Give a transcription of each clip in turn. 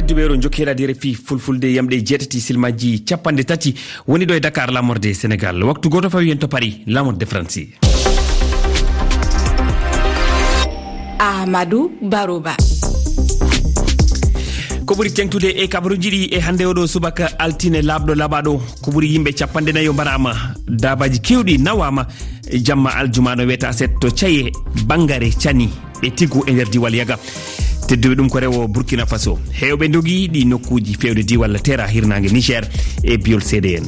tedduɓeero oɗon jokkiɗade refi fulfulde yamɗe jeetati silmaji capanɗe tati. Woni ɗo e dakar lamorde sénégal. Waktu goto fawi hen to paris lamorde franci ahmadou barouba ko ɓuri tengtude e kabaruji ɗi e hannde oɗo subaka altine laaɓɗo laaɓaɗo ko ɓuri yimɓe capanɗe nayyo mbaɗama dabaji kewɗi nawama. Jamma aljumano wiyata set to caye bangare cani ɓe tigu e nder diwal yaga. tedduɓe ɗum ko rewo burkina faso. Hewɓe dogui ɗi nokkuji fewde di walla terra hirnague niger e biol cdn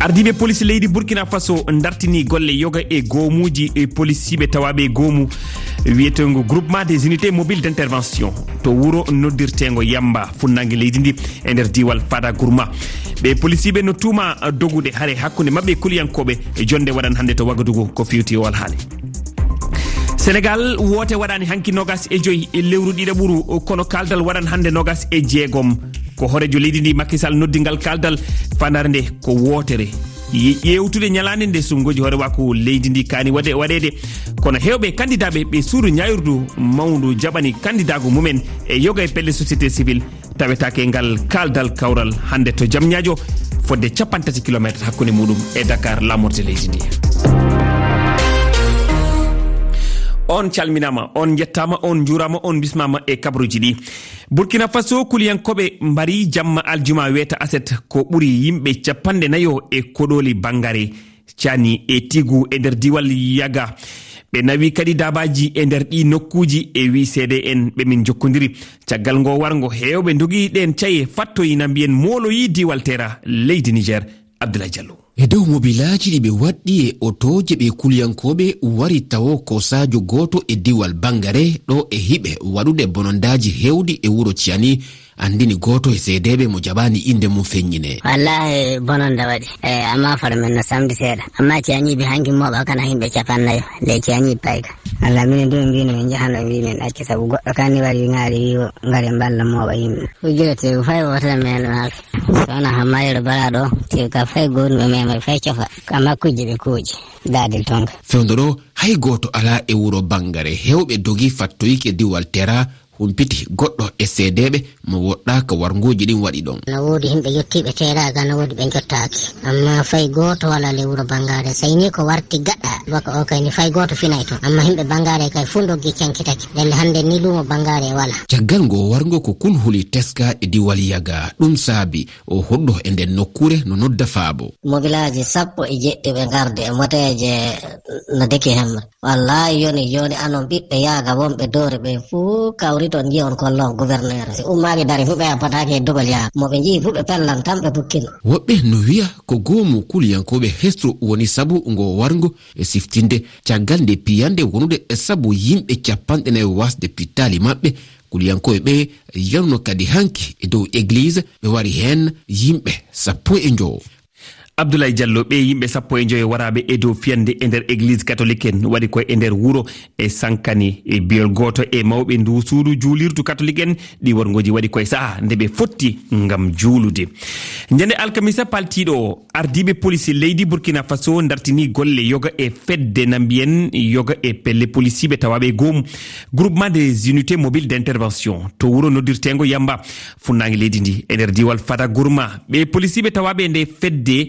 ardiɓe police leydi burkina faso dartini golle yoga e gomuji e policiɓe tawaɓe e gomu. Wiyetego groupement des unités mobile d' intervention to wuuro noddirtego yamba funnague leydi ndi e nder diwal fada gourma. Ɓe policiɓe no tuma dogude haare hakkude mabɓe e kuliyankoɓe. Jonde waɗan hannde to wagadugo ko fewti o alhaali sénégal woote waɗani hanki nogas e joyi e lewru ɗiɗa e ɓuuru kono kaldal waɗan hande nogas e jeegom. Ko horejo leydi ndi makisal noddingal kaldal fandare nde ko wootere. Ƴewtude ñalande nde sumgoji hoore wa ko leydi ndi kani waɗe waɗede kono hewɓe candidaɓe ɓe suudu ñayirdu mawdu jaɓani candidago mumen e yoga e pelle société civil tawetake ngal kaldal kawral hande to jamñajo fodde capantati kilométre hakkude muɗum e dakar lamorde leydi ndi. on calminama on jettama on jurama on bismama e kabruji ɗi. Burkina faso kuliyankoɓe mbari jamma aljuma weta aset ko ɓuri yimɓe capanɗe nayo e koɗoli bangare. Cani e tigu e nder diwal yaga. Ɓe nawi kadi dabaji e nder ɗi nokkuji e wi seede en ɓe min jokkodiri caggal ngo wargo hewɓe jogiɗen caye fattoyina mbiyen moloyi diwal tera leydi niger abdoulaye diallo. e dow mobilaji ɗi ɓe waɗɗi e otoje ɓe kulyankoɓe wari tawo kosajo goto e diwal bangare ɗo e hiɓe waɗude bonondaji hewdi e wuro ciyani. andini goto e seedeɓe mo jaɓani inde mum feññine. Wallahi bononda waɗi. E amma fara men no samdi seeɗa. Amma ciyaniɓe hanki moɓa kana himɓe capannayo. Nde ciyani payka. Allah minen du mbino min jahano mbimin acca saabu goɗɗo kanni wari ŋaari wiwo ngari mballa moɓa yimɓe. Ujire tew fay wotere men maake sowona hammayiro balaɗo tew ka fay goɗumɓe mema fay cofa. Kama kujje ɓe kuuji dadel tonka. Fewdo ɗo hay goto ala e wuro bangare hewɓe dogi fattoyike diwal tera humpiti goɗɗo e seedeɓe mo woɗɗaka warguji ɗin waɗi ɗon. No woodi himɓe yettiɓe teelaga no woodi ɓe jottaki amma fay goto wala le wuuro bangare sayni ko warti gaɗa baka o kayni fay goto finay toon amma himɓe bangare kay fu doggi cankitaki ndelle hande ni lumo bangare wala. Caggal ngo wargo ko kulhuli teska e diwal yaga ɗum saabi o hoɗɗo e nden nokkure no nodda faabo. Mobilaji sappo e jeɗɗi ɓe garde e moteje no deki hemre wallayi yoni joni anon ɓiɓɓe yaga wonɓe dowre ɓe fuu kawri woni toon jiya on kollon gouverneur si ummaɓe dari fuɓe ɓe pataki e dogal yaha moɓe jii fuɓe pellan tan ɓe pukkino woɓɓe no wiya ko goomu kuliyankoɓe hestro woni sabu ngo wargo e siftinde. Caggal nde piyande wonude e sabu yimɓe capanɗe nayi wasde pittali maɓɓe. Kuliyankoɓe ɓe yarno kadi hanki e dow église ɓe wari hen yimɓe sappo e joo abdoulaye diallo ɓe yimɓe sappo e joyo waraɓe e dow fiyande e nder église catholique en. Waɗi koye e nder wuuro e sankani e biyol goto e mawɓe ndu suudu juulirdu catholique en. Ɗi worgoji waɗi koye saaha nde ɓe fotti gam juulude. Ñande alkamisa paltiɗo o ardiɓe polici leydi burkina faso dartini golle yoga e fedde na mbiyen yoga e pelle policiɓe tawaɓe goomu groupement des unités mobile d' intervention to wuuro noddirtego yamba. Funnague leydi ndi e nder diwal fada gourma. Ɓe policiɓe tawaɓe nde fedde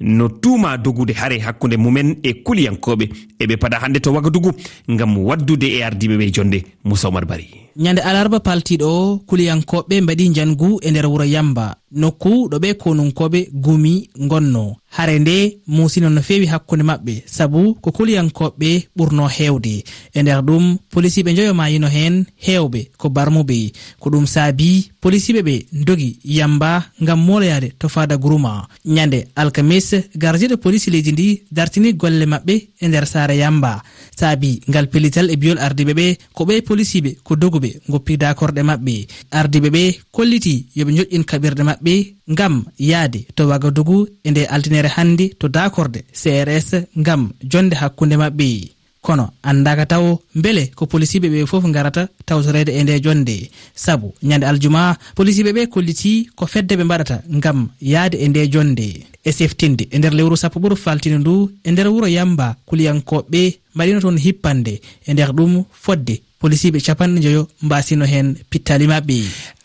no tuuma dogude hare hakkunde mumen e kuliyankoɓe eɓe paɗa hannde to wagadugu ngam waddude e ardiɓe ɓe jonde. Moussa oumar bari. Ñande alarba paltiɗo kuliyankoɓe mbaɗi jangu e nder wuro yamba. Nokku ɗo ɓe konunkoɓe gumi gonno hare nde musino no fewi hakkunde maɓɓe. Saabu ko kuliyankoɓe ɓurno hewde e nder ɗum polisiɓe joyomayino hen hewɓe ko barmuɓe. Ko ɗum saabi polisiɓe ɓe dogi yamba ngam moloyade to fada grouma ñande alkamis police gardiɗo police leydi ndi dartini golle maɓɓe e nder saare yamba. Saabi ngal pellital e biyol ardiɓe ɓe ko ɓe policiɓe ko doguɓe goppi dakorɗe maɓɓe ardiɓe ɓe kolliti yoɓe joƴƴin kaɓirɗe maɓɓe ngam yaade to wagadugu e nde altinere hannde to dakorde crs ngam jonde hakkunde maɓɓe kono andaka taw beele ko polisiɓe ɓe fof garata tawtorede e nde jonde. Saabu ñande aljuma polisiɓe ɓe kolliti ko fedde ɓe mbaɗata ngam yaade e nde jonde. e seftinde. E nder lewru sappo ɓuru faltinde ndu e nder wuro yamba kuliyankoɓe mbaɗino toon hippande e nder ɗum fodde polisiɓe capanɗe joyo mbasino hen pittali mabɓe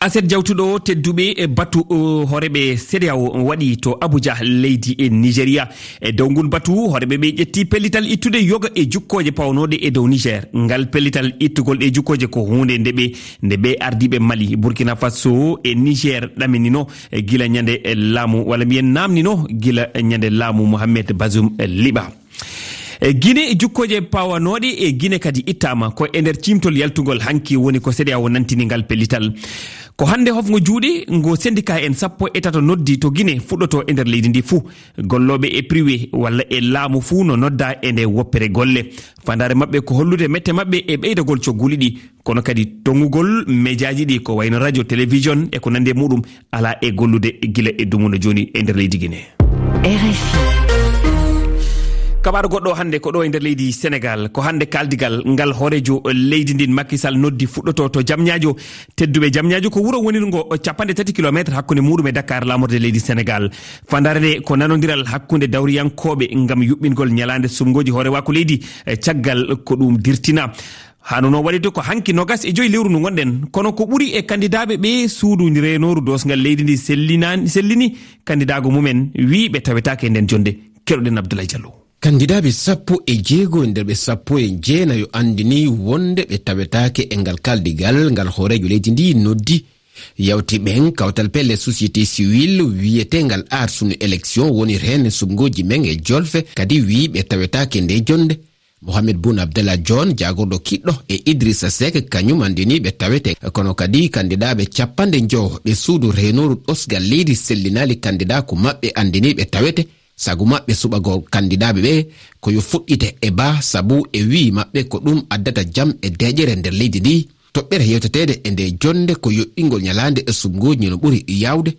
aset jawtuɗo tedduɓe e batu horeɓe o waɗi to abuja leydi e nigéria. E dow ngol batu horeɓe ɓe ƴetti pellital ittude yoga e jukkoje pawnoɗe e dow niger. Ngal pellital ittugol ɗe jukkoje ko hunde ndeɓe nde ɓe ardiɓe mali burkina faso e niger ɗaminino e gila ñande laamu. Walla mbiyen namnino gila ñande laamu mouhammed basum liɓa e guine e jukkoje pawanoɗe e guine kadi ittama ko e nder cimtol yaltugol hanki woni ko sédéa o nantinigal pellital. Ko hannde hofgo juuɗe ngo syndicat en sappo e tato noddi to guine fuɗɗoto e nder leydi ndi fuu. Golloɓe e privé walla e laamu fuu no nodda e nde woppere golle. Fandare mabɓe ko hollude mette mabɓe e ɓeydagol cogguli ɗi. Kono kadi tongugol médiaji ɗi ko wayno radio télévision e ko nandi e muɗum ala e gollude gila e dumuno joni e nder leydi guine rfi kabaru goɗɗo hannde ko ɗo e nder leydi sénégal ko hannde kaldigal ngal hoorejo eh, leydi ndin makisal noddi fuɗɗoto to jamñajo tedduɓe jamñajo ko wuuro wonirgo capanɗe tati kilométre hakkude muɗum e dakar lamorde leydi sénégal. Fandare nde ko nanodiral hakkude dawriyankoɓe ngam yuɓɓingol ñalade sumgoji hoore wako leydi eh, caggal ko ɗum dirtina. hanuno waɗide ko hanki nogas e joyi lewru ndu gonɗen. Kono ko ɓuri e kandidaɓe ɓe suudu renoru dosgal leydi ndi sellinani sellini kandidago mumen wi ɓe tawetake e nden jonde. Keɗoɗen abdoulaye diallo. Kandidaɓe sappo e jeego e nder ɓe sappo e jeenayo andini wonde ɓe tawetake e ngal kaldigal ngal hoorejo leydi ndi noddi. Yawti ɓen kawtal pelle société civil wiyetengal arsunu élection woni reen sumgoji men e jolfe. Kadi wi ɓe tawetake nde jonde. mohamed bun abdallah john jagorɗo kiɗɗo e idrissa sek kañum andini ɓe tawete. Kono kadi kandidaɓe capanɗe jowo ɓe suudu renoru ɗosgal leydi sellinali kandida ko maɓɓe andini ɓe tawete. Sago maɓɓe suɓagol kandidaɓe ɓe ko yo fuɗɗite e ba sabu e wi maɓɓe ko ɗum addata jam e deƴere nder leydi ndi. Toɓɓere yewtetede e nde jonde ko yoɓɓingol ñalande e sumgoji no ɓuri yawde.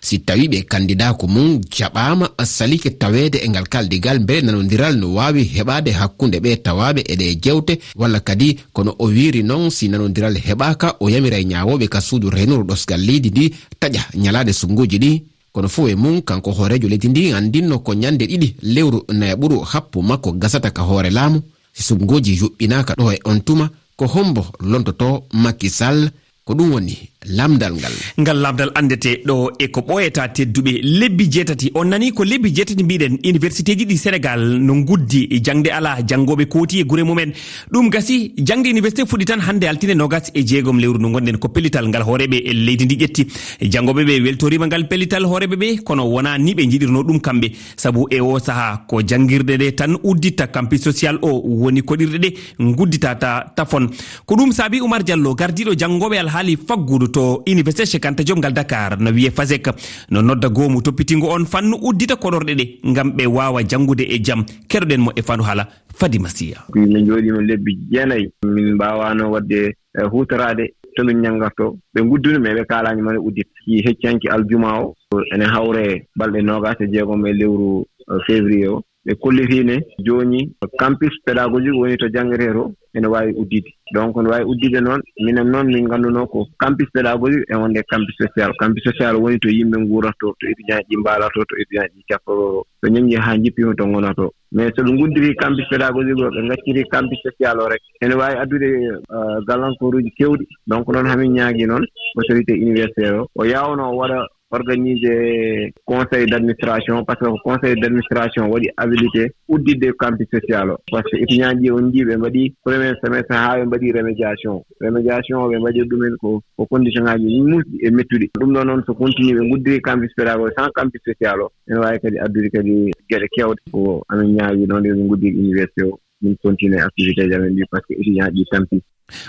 si tawi ɓe kandida ko mum jaɓama salike tawede e ngal kaldigal beele nanodiral no wawi heɓade hakkunde ɓe tawaɓe eɗe jewte walla kadi kono o wiri noon si nanodiral heɓaka o yamira e ñawoɓe ka suudu renuru ɗosgal leydi ndi taƴa ñalade sunguji ɗi. Kono fo e mum kanko hoorejo leydi ndi andinno ko ñande ɗiɗi lewru nayaɓuru happu makko gasata ka hoore laamu. Si sumgoji yuɓɓinaka ɗo e on tuma ko hombo lontoto makisall ko ɗum woni lamdal ngal. Ngal lamdal andete ɗo e ko ɓoyata tedduɓe lebbi jeetati. On nani ko lebbi jeetati mbiɗen université ji ɗi sénégal no guddi jangde ala jangoɓe kooti e gure mumen. Ɗum gasi jangde université fuɗɗi tan hannde altine nogas e jeegom lewru no gonɗen ko pellital ngal hooreɓe e leydi ndi ƴetti. Janngoɓe ɓe weltorima ngal pellital hooreɓe ɓe kono wona ni ɓe jiɗirno ɗum kamɓe. Saabu e o saaha ko jangguirɗe ɗe tan udditta campus social o woni koɗirɗe ɗe gudditata tafon. Ko ɗum saabi oumar diallo gardiɗo jangoɓe alha haali faggudu to université chekanta diom ngal dakar no wiye fasek no nodda goomu toppitingo on fannu uddita koɗorɗe ɗe ngam ɓe wawa janngude e jaam keɗoɗen mo e fandu haala fadi masiya min jooɗino lebbi jeenayi min mbawano wadde hutorade tolu ñangarto ɓe gudduni me ɓe kalani mane uddit. Si heccanki aljuma o ene hawre balɗe nogas e jeegom e lewru e février o. ɓe kollitiino jooni campus pédagogique woni to janngiree to ene waawi uddiide. Donc ne waawi uddiide noon minen noon min ngannduno ko campus pédagogique e wonde campus social. Campus social woni to yimɓe nguurata to to étudiant ji mbaala to to étudiant ji capporoo to ñaññi haa jippiima to ngona to mais so ɓe nguddirii campus pédagogique o ɓe ngaccirii campus social o rek ene waawi addude euh, galankoruuji keewɗi donc noon hamin ñaagii noon autorité universitaire o. O yaawno waɗa organisé conseil d' administration par ce que ko conseil d' administration waɗi habilité uddidde campus social o. Par ce que étudiant ji on jii ɓe mbaɗi premier semestre haa ɓe mbaɗi remédiation. Remédiation o ɓe mbaɗi ɗumen ko ko condition ŋaji musɗi e mettuɗi. Ɗum ɗo noon so continue ɓe guddiri campus pédagogue sans campus social o. Ene waawi kadi addude kadi geɗe kewɗe. Ko amin ñaawi noon ɓe guddiri université o. Min continue activité ji amen ɗi par ce que étudiant ji tampi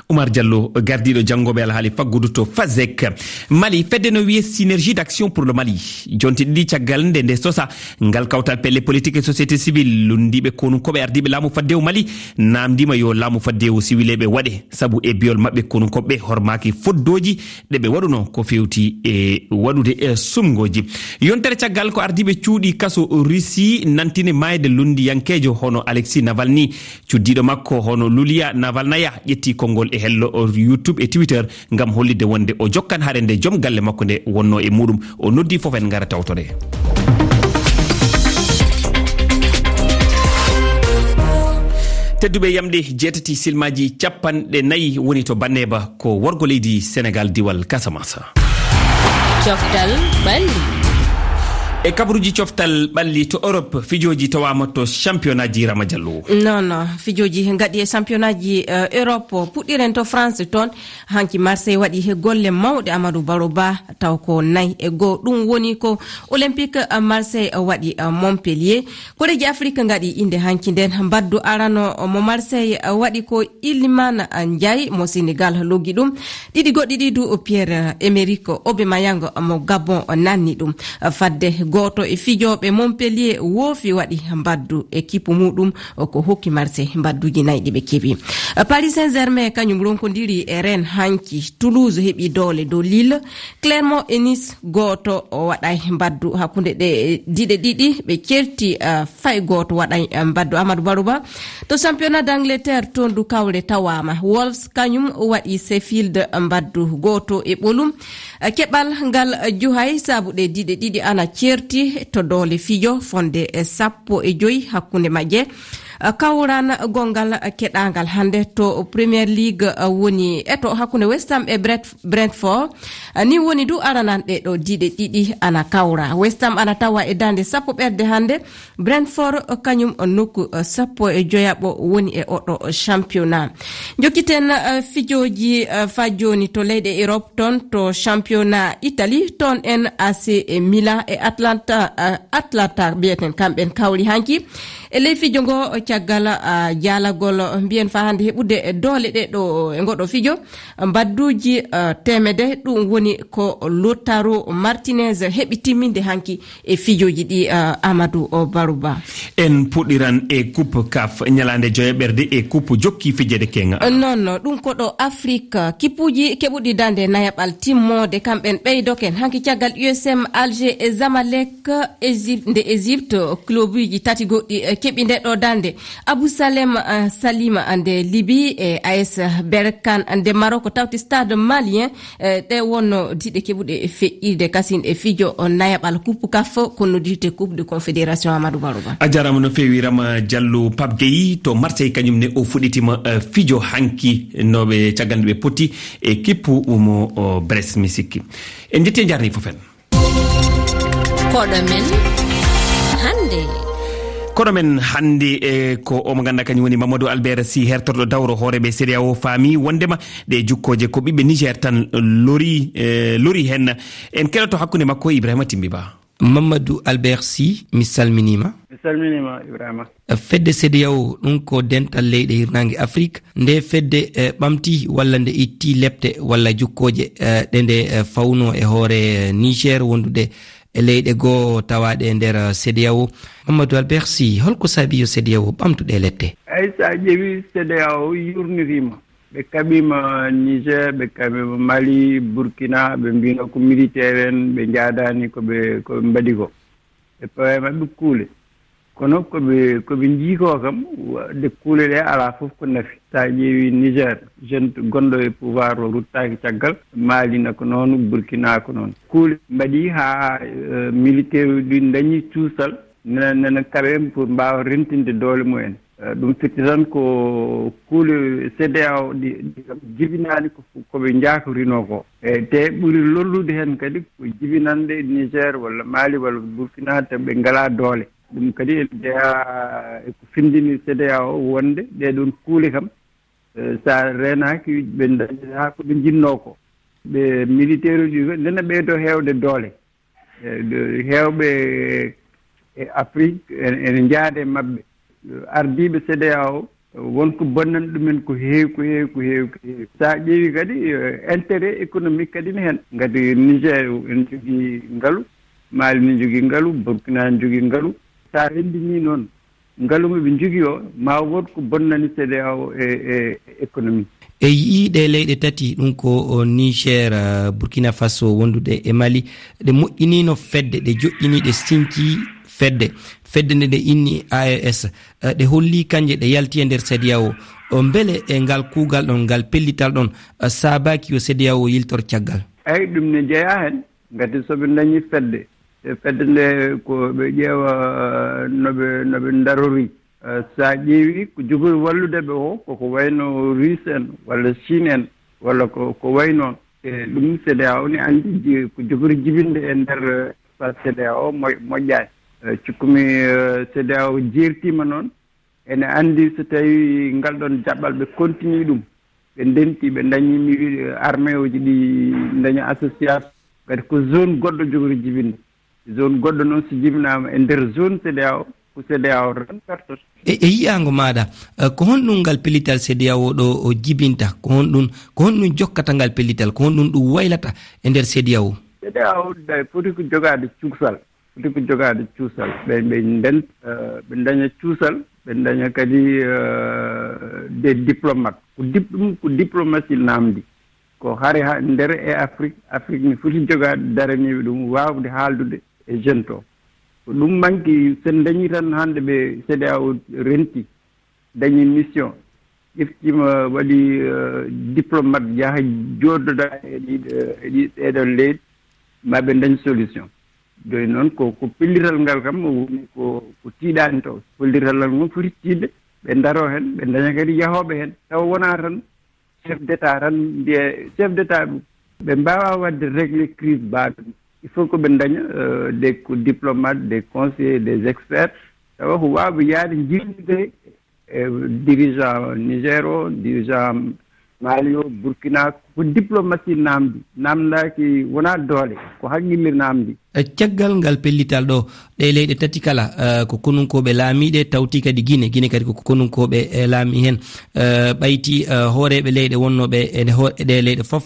oumar diallo gardiɗo janngoɓe alhaali faggudu to fasek mali fedde no wiye synergie d' action pour le mali. Jonti ɗiɗi caggal nde nde sosa ngal kawtal pelle politique et société civil lundiɓe konunkoɓe ardiɓe laamu faddewo mali namdima yo laamu faddewo siwileɓe waɗe. Saabu e biyol mabɓe konunkoɓe hormaki foddoji ɗeɓe waɗuno ko fewti e waɗude e sumgoji. Yontere caggal ko ardiɓe cuuɗi kaso russie nantine mayde lundiyankejo hono alexis navalny. Cuddiɗo makko hono lulia navalnaya ƴetti ko lekkol ngol e hello youtube e twitter gam hollide wonde o jokkan haare nde joom galle makko nde wonno e muɗum. O noddi foof en gara tawtode tedduɓe yamɗe jeetati silmaji capanɗe nayyi woni to banneba ko worgo leydi sénégal diwal casamasa coftal balli e kabaruji coftal ɓalli to europe fijoji tawama to championnat ji rama diallo non fijoji gaɗi e championnat ji uh, europe puɗɗiren to france toon hanki marseille waɗi golle mawɗe amadou baro ba taw ko nayi e goho ɗum woni ko olympique e, marseille e, waɗi uh, montpellier. Koreji afrique gaɗi inde hanki nden mbaddu arano mo marseille waɗi ko illimane ndiaye mo sénégal loggi ɗum. Ɗiɗi goɗɗi ɗi du pierre émérique obe mayang mo gabon nanni ɗum. Fadde goto e fijoɓe montpellier woofi waɗi mbaddu équipe muɗum ko hokki marse mbadduji nayyi ɗi ɓe keeɓi. Paris saint germain kañum ronkodiri e ren hanki toulouse heeɓi doole dow lille. Clairement e nice goto waɗay mbaddu hakkude ɗe diɗe ɗiɗi. Ɓe certi fay goto waɗay mbaddu amadou barouba. To championnat d' angleterre toon du kawre tawama. Wolves kañum waɗi sefield mbaddu goto e ɓolum. Eh, keɓal ngal eh, juhay saabuɗe diɗe ɗiɗi ana certi to doole fijo fonde eh, sappo e joyi hakkunde majje Eh, kawran gongal eh, keɗagal hande to premier league eh, woni. Eto hakkunde westam e brentford ni woni du arananɗe ɗo diɗe ɗiɗi ana kawra. Westam ana tawa e dande sappo ɓerde hande. Brentford kañum nokku sappo e joyaɓo woni e oɗo championnat. Jokkiten fijoji fa joni to leyɗe europe toon to championnat italie toon en ac milan e atlanta atlanta mbiyeten kamɓen kawri hanki. e ley fijo ngo caggal jaalagol mbiyen fa hannde heɓude doole ɗe ɗo e ngoɗo fijo. Mbadduji temede ɗum woni ko lotaro martinez heɓi timminde hanki e fijoji ɗi amadou barouba. En puɗɗiran e coupe caf ñalande joyoɓerde e coupe jokki fijede kenga non ɗum ko ɗo afrique. Kippuji keɓuɗi dande nayaɓal timmode kamɓen ɓeydoken. Hanki caggal usm alger e zamalek nde égypte clubuji tati goɗɗi eh, keɓi ndeɗo dande. Abousalem uh, salima nde liby e as berkan nde maro tawti stade malien e ɗe wonno diɗe keɓuɗe feƴƴirde kasin e fijo nayaɓal coupe caf ko noddirte coupe de confédération amadou barouba a jarama no fewi rama diallo pape gueyi to marseille kañum ne o fuɗitima uh, fijo hanki noɓe caggal nde ɓe poti e kippu mo bres mi sikki en jetti e jarni fofen koɗo men hande kono men hannde e ko omo ganduɗa kañum woni mamadou albert sy hertorɗo dawro hooreɓe séria o faami wondema ɗe jukkoje ko ɓiɓɓe niger tan lori e, lori hen. En keɗoto hakkude makko ibrahima timbiba. Mamadou albert sy mi salminima. Mi salminima ibrahima. E, fedde sédéyawo ɗum ko dental leyɗe hirnangue afrique. Nde fedde e, ɓamti walla nde itti lepte walla jukkoje ɗe nde fawno e hoore niger wondude e leyɗe goo tawaɗe e nder sédiyawo mamadou albert sy holko saabi yo sédiyawo ɓamtuɗe e lette. Eyyi sa ƴeewi sédiyawo yurnitima ɓe kaɓima niger ɓe kaɓima mali burkina ɓe mbino ko militaire en ɓe jaadani koɓe koɓe mbaɗi ko. Ɓe pawe maɓɓe kuule kono koɓe koɓe jiiko kam de kuule ɗe ala fof ko nafi sa ƴeewi niger. Jeune gonɗo e pouvoir o ruttaki caggal maalina ko noon burkina ko noon. Kuule mbaɗi ha e, militaire uɗi dañi cuusal nena nena kaɓe pour mbawa rentinde doole mumen. E, ɗum firti tan ko kuule cda o ɗi jibinani koɓe jakorino ko koo e, te ɓuuri lollude hen kadi ko jibinande niger walla mali walla burkina tan ɓe ngala doole. ɗum kadi ene jeyaa eko findini cda o wonde. Ɗeɗon kuule kam e, sa renaki ɓe dañi haa ko ɓe njinnoo ko. Ɓe militaire uji ndena ɓeydo hewde doole. E, Hewɓe e afrique e, ene jaade mabɓe ardiɓe cda o wonko bonnani ɗumen ko heewi ko heewi ko heewi ko heewi. Sa ƴeewi kadi intérêt économique kadi ne hen. Ngati niger ene jogui ngaalu mali ne jogui ngaalu burkina ne jogui ngaalu sa renndini noon ngalu mo ɓe jogi o ma wod ko bonnani cda o e e économie. E yiiɗe leyɗe tati ɗum ko niger uh, burkina faso wonduɗe e mali ɗe moƴƴinino fedde ɗe joƴƴini ɗe sinki fedde. Fedde nde ɗe inni aes uh, ɗe holli kanje ɗe yalti e nder sédia o. Beele e ngal kuugal ɗon ngal pellital ɗon uh, saabaki yo sédia o yiltor caggal. Eyi ɗum ne jeeya hen gati soɓe dañi fedde. E fedde nde ko ɓe ƴeewa noɓe noɓe darori e sa ƴeewi ko jogori wallude ɓe o koko wayno russe en walla chine en walla ko ko way noon e ɗum cda o ne anndi ko jogori jibinde e ndeer sa cda o mo moƴƴaani e cikkumi cda o jeertiima noon ene anndi so tawii ngal ɗon jaɓɓal ɓe continue ɗum. Ɓe ndenti ɓe dañii mi armé uji ɗi daña association. Kadi ko zone goɗɗo jogori jibinde. zone goɗɗo noon so jibinaama e ndeer zone cda o ko cda o tan pertata e e yiyaango maaɗa e, ko honɗum ngal pellital cda o ɗo o jibinta ko honɗum ko honɗum jokkata ngal pellital ko honɗum ɗum waylata e ndeer cda o? Cda o ɗa e foti ko jogaade cuusal foti ko jogaade cuusal. Ɓe ɓe nden e, ɓe daña cuusal ɓe daña kadi des diplomate ko dip ɗum ko diplomatie naamdi ko hare ha nder e afrique afrique ne foti jogaade daraniiɓe ɗum waawde haaldude e jeune to. Ko ɗum manki sen dañi tan hannde ɓe cda o renti dañi mission. Ƴeftima waɗi euh, diplomate yaha jooɗoda e ɗiɗo e ɗi e ɗeɗon leydi ma ɓe dañ solution. Joyi noon ko ko pellital ngal kam woni ko ko tiiɗaani to. Pellital ngal ngol foti tiidde ɓe ndaro heen ɓe daña kadi yahooɓe heen tawa wonaa tan chef d' état tan mbiye chef d' état ɓe mbawa wadde réglé crise mbaaɗo il faut que ɓe daña euh, des diplomate des conseillers des experts. Tawa ko waawɓe yahde jillide e euh, dirigeant niger o dirigeant maali o burkina ko diplomatie namdi namdaki wona doole ko haqqille namdi eh, caggal ngal pellital ɗo ɗe leyɗe tati kala eh, ko konunkoɓe laamiɗe tawti kadi guine guine kadi ko konunkoɓe eh, laami hen ɓayti hooreɓe leyɗe wonnoɓe e ɗe leyɗe foof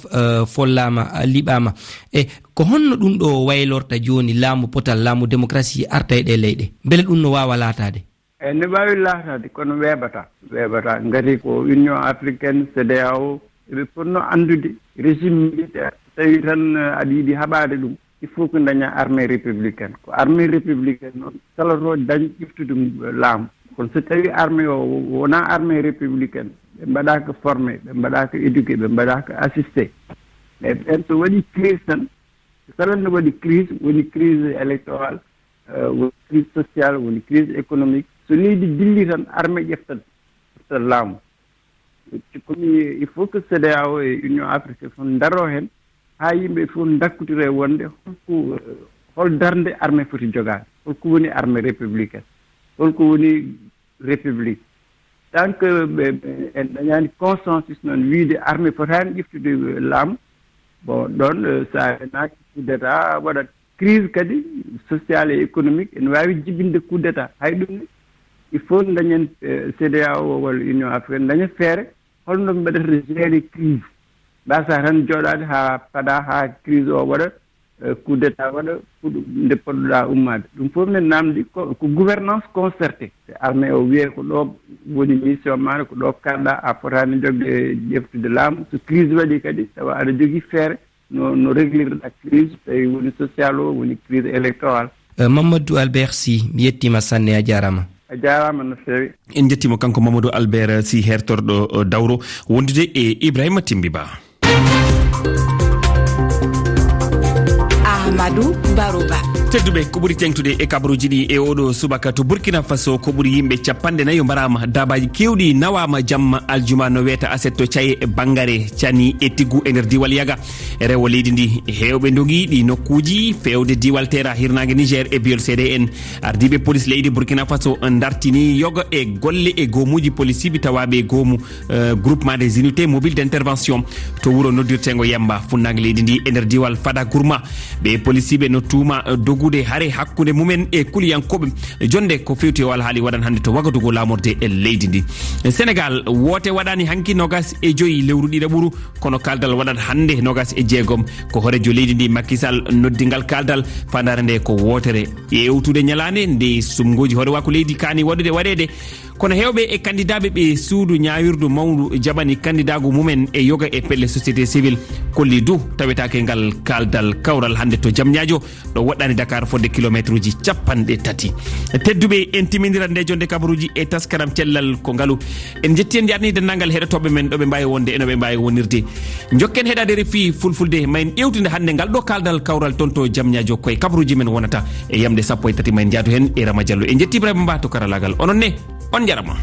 follama liɓama e ko honno ɗum ɗo waylorta joni laamu potal laamu démocratie arta e ɗe leyɗe? Beele ɗum no wawa laatade eyi ne wawi laataade kono weeɓata. Weeɓata ngati ko union africaine cdao eɓe ponno anndude régime militaire tawi tan eh, aɗa yiiɗi haɓade ɗum il faut que daña armée républicaine. Ko armée républicaine noon salotoo dañ ƴiftude eh, laamu. Kono so tawi armée o wona armée républicaine ɓe mbaɗaka formé ɓe mbaɗaka éduqué ɓe mbaɗaka assisté mais ɓen so waɗi crise tan kala no waɗi crise woni crise électoral eh, woni crise sociale woni crise économique so leydi dilli tan armée ƴeftat ƴeftat laamu. Komi e il faut que cda o e union africaine fof daro heen haa yimɓe fof dakkutire wonde holko eh, hol darnde armée foti jogaade. Holko woni armée républicaine holko woni république. Tant que ɓe en dañaani consensus noon wiide armée fotaani ƴiftude eh, laamu. Bon ɗon eh, sa naaki coup d' état waɗat crise kadi sociale et économique ene waawi jibinde coup d' état hay ɗum ne il faut dañen euh, cda o walla union africaine daña feere holno mbaɗata géré crise. Mbasa tan jooɗade haa paɗa haa crise o waɗa euh, coup d' état waɗa fuɗo nde poɗɗoɗa ummade ɗum fof min namdi ko gouvernance concerté armée o wiye ko ɗo woni mission maɗa ko ɗo karɗa a fotani jogde ƴeftude laamu so crise waɗi kadi tawa aɗa jogii feere no no réglirɗa crise. Tawi woni social o woni crise électoral euh, mamadou albert sy mi yettima sanne a jarama a jarama no fewi. En jettima kanko mamadou albert si hertorɗo e, dawro wondude e ibrahima timbiba ahmadou barouba tedduɓe ko ɓuuri tengtude e kabaruji ɗi e oɗo subaka to burkina faso ko ɓuuri yimɓe capanɗe nayyo mbarama dabaji kewɗi nawama jamma aljuma no weeta asetto caye e banggare cani e tiggu e nder diwal yaga. Rewo leydi ndi hewɓe dogui ɗi nokkuji fewde diwal tera hirnague niger e biyol cdn ardiɓe police leydi burkina faso dartini yoga e golle e gomuji police siɓi tawaɓe e gomu e, groupement des unités mobile d' intervention to wuuro noddirtego yamba funnague leydi ndi e nder diwal fada gourma. Ɓe police siɓe no tuma e, dogu doggude haare hakkude mumen e kuliyankoɓe jonde ko fewti e o alhaali waɗan hannde to wagadugo lamorde e leydi ndi. Sénégal woote waɗani hanki nogas e joyi lewru ɗiɗa e ɓuru. Kono kaldal waɗat hannde nogas e jeegom. Ko horejo leydi ndi makisal noddingal kaldal. Fandare nde ko wootere. Ƴewtude ñalande nde sumgoji hoore wako leydi kani waɗude waɗede kono hewɓe e candidat ɓe suudu ñawirdu mawdu jaɓani candidat mumen e yoga e pelle société civil kolli du tawetake ngal kaldal kawral hande to jamñajo ɗo waɗɗani dakar fodde kilométre uji capanɗe tati. Tedduɓe en timidira nde jonde kabaruji e taskaram cellal ko ngaalu en jetti en jarni dendagal heɗotoɓe men ɗoɓe mbawi wonde enoɓe mbawi wonirde jokken heɗade refi fulfulde ma en ƴewtide hande ngal ɗo kaldal kawral toon to jamñajo koye kabaruji men wonata. E yamde sappo e tati ma en jaadu hen e rama diallo. En jetti ibrahima mba to karallagal onon ne on jarama